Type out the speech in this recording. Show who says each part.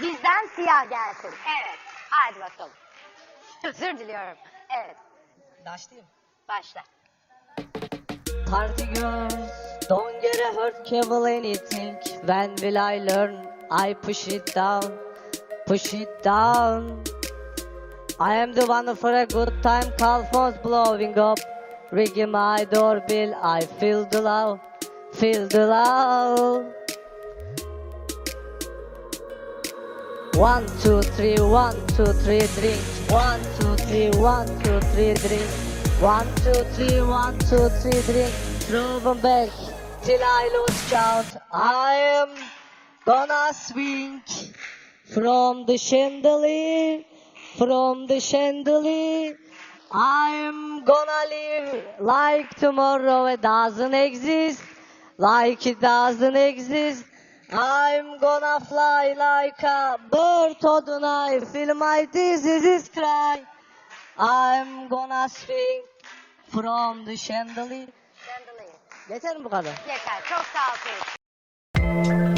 Speaker 1: Bizden siyah gelsin. Evet. Hadi bakalım. Özür diliyorum. Evet.
Speaker 2: Başlayayım.
Speaker 1: Başla.
Speaker 2: Party girls, don't get a hurt, cable anything. When will I learn? I push it down, push it down. I am the one for a good time, call phones blowing up. Ringing my doorbell, I feel the love, feel the love. One, two, three, one, two, three, drink. One, two, three, one, two, three, drink. One, two, three, one, two, three, drink. Throw them back till I lose count. I am gonna swing from the chandelier, from the chandelier. I am gonna live like tomorrow it doesn't exist, like it doesn't exist. I'm gonna fly like a bird on the night, feel my diseases cry. I'm gonna swing from the chandelier.
Speaker 1: Chandelier.
Speaker 2: Yeter mi bu kadar?
Speaker 1: Yeter. Çok sağ ol.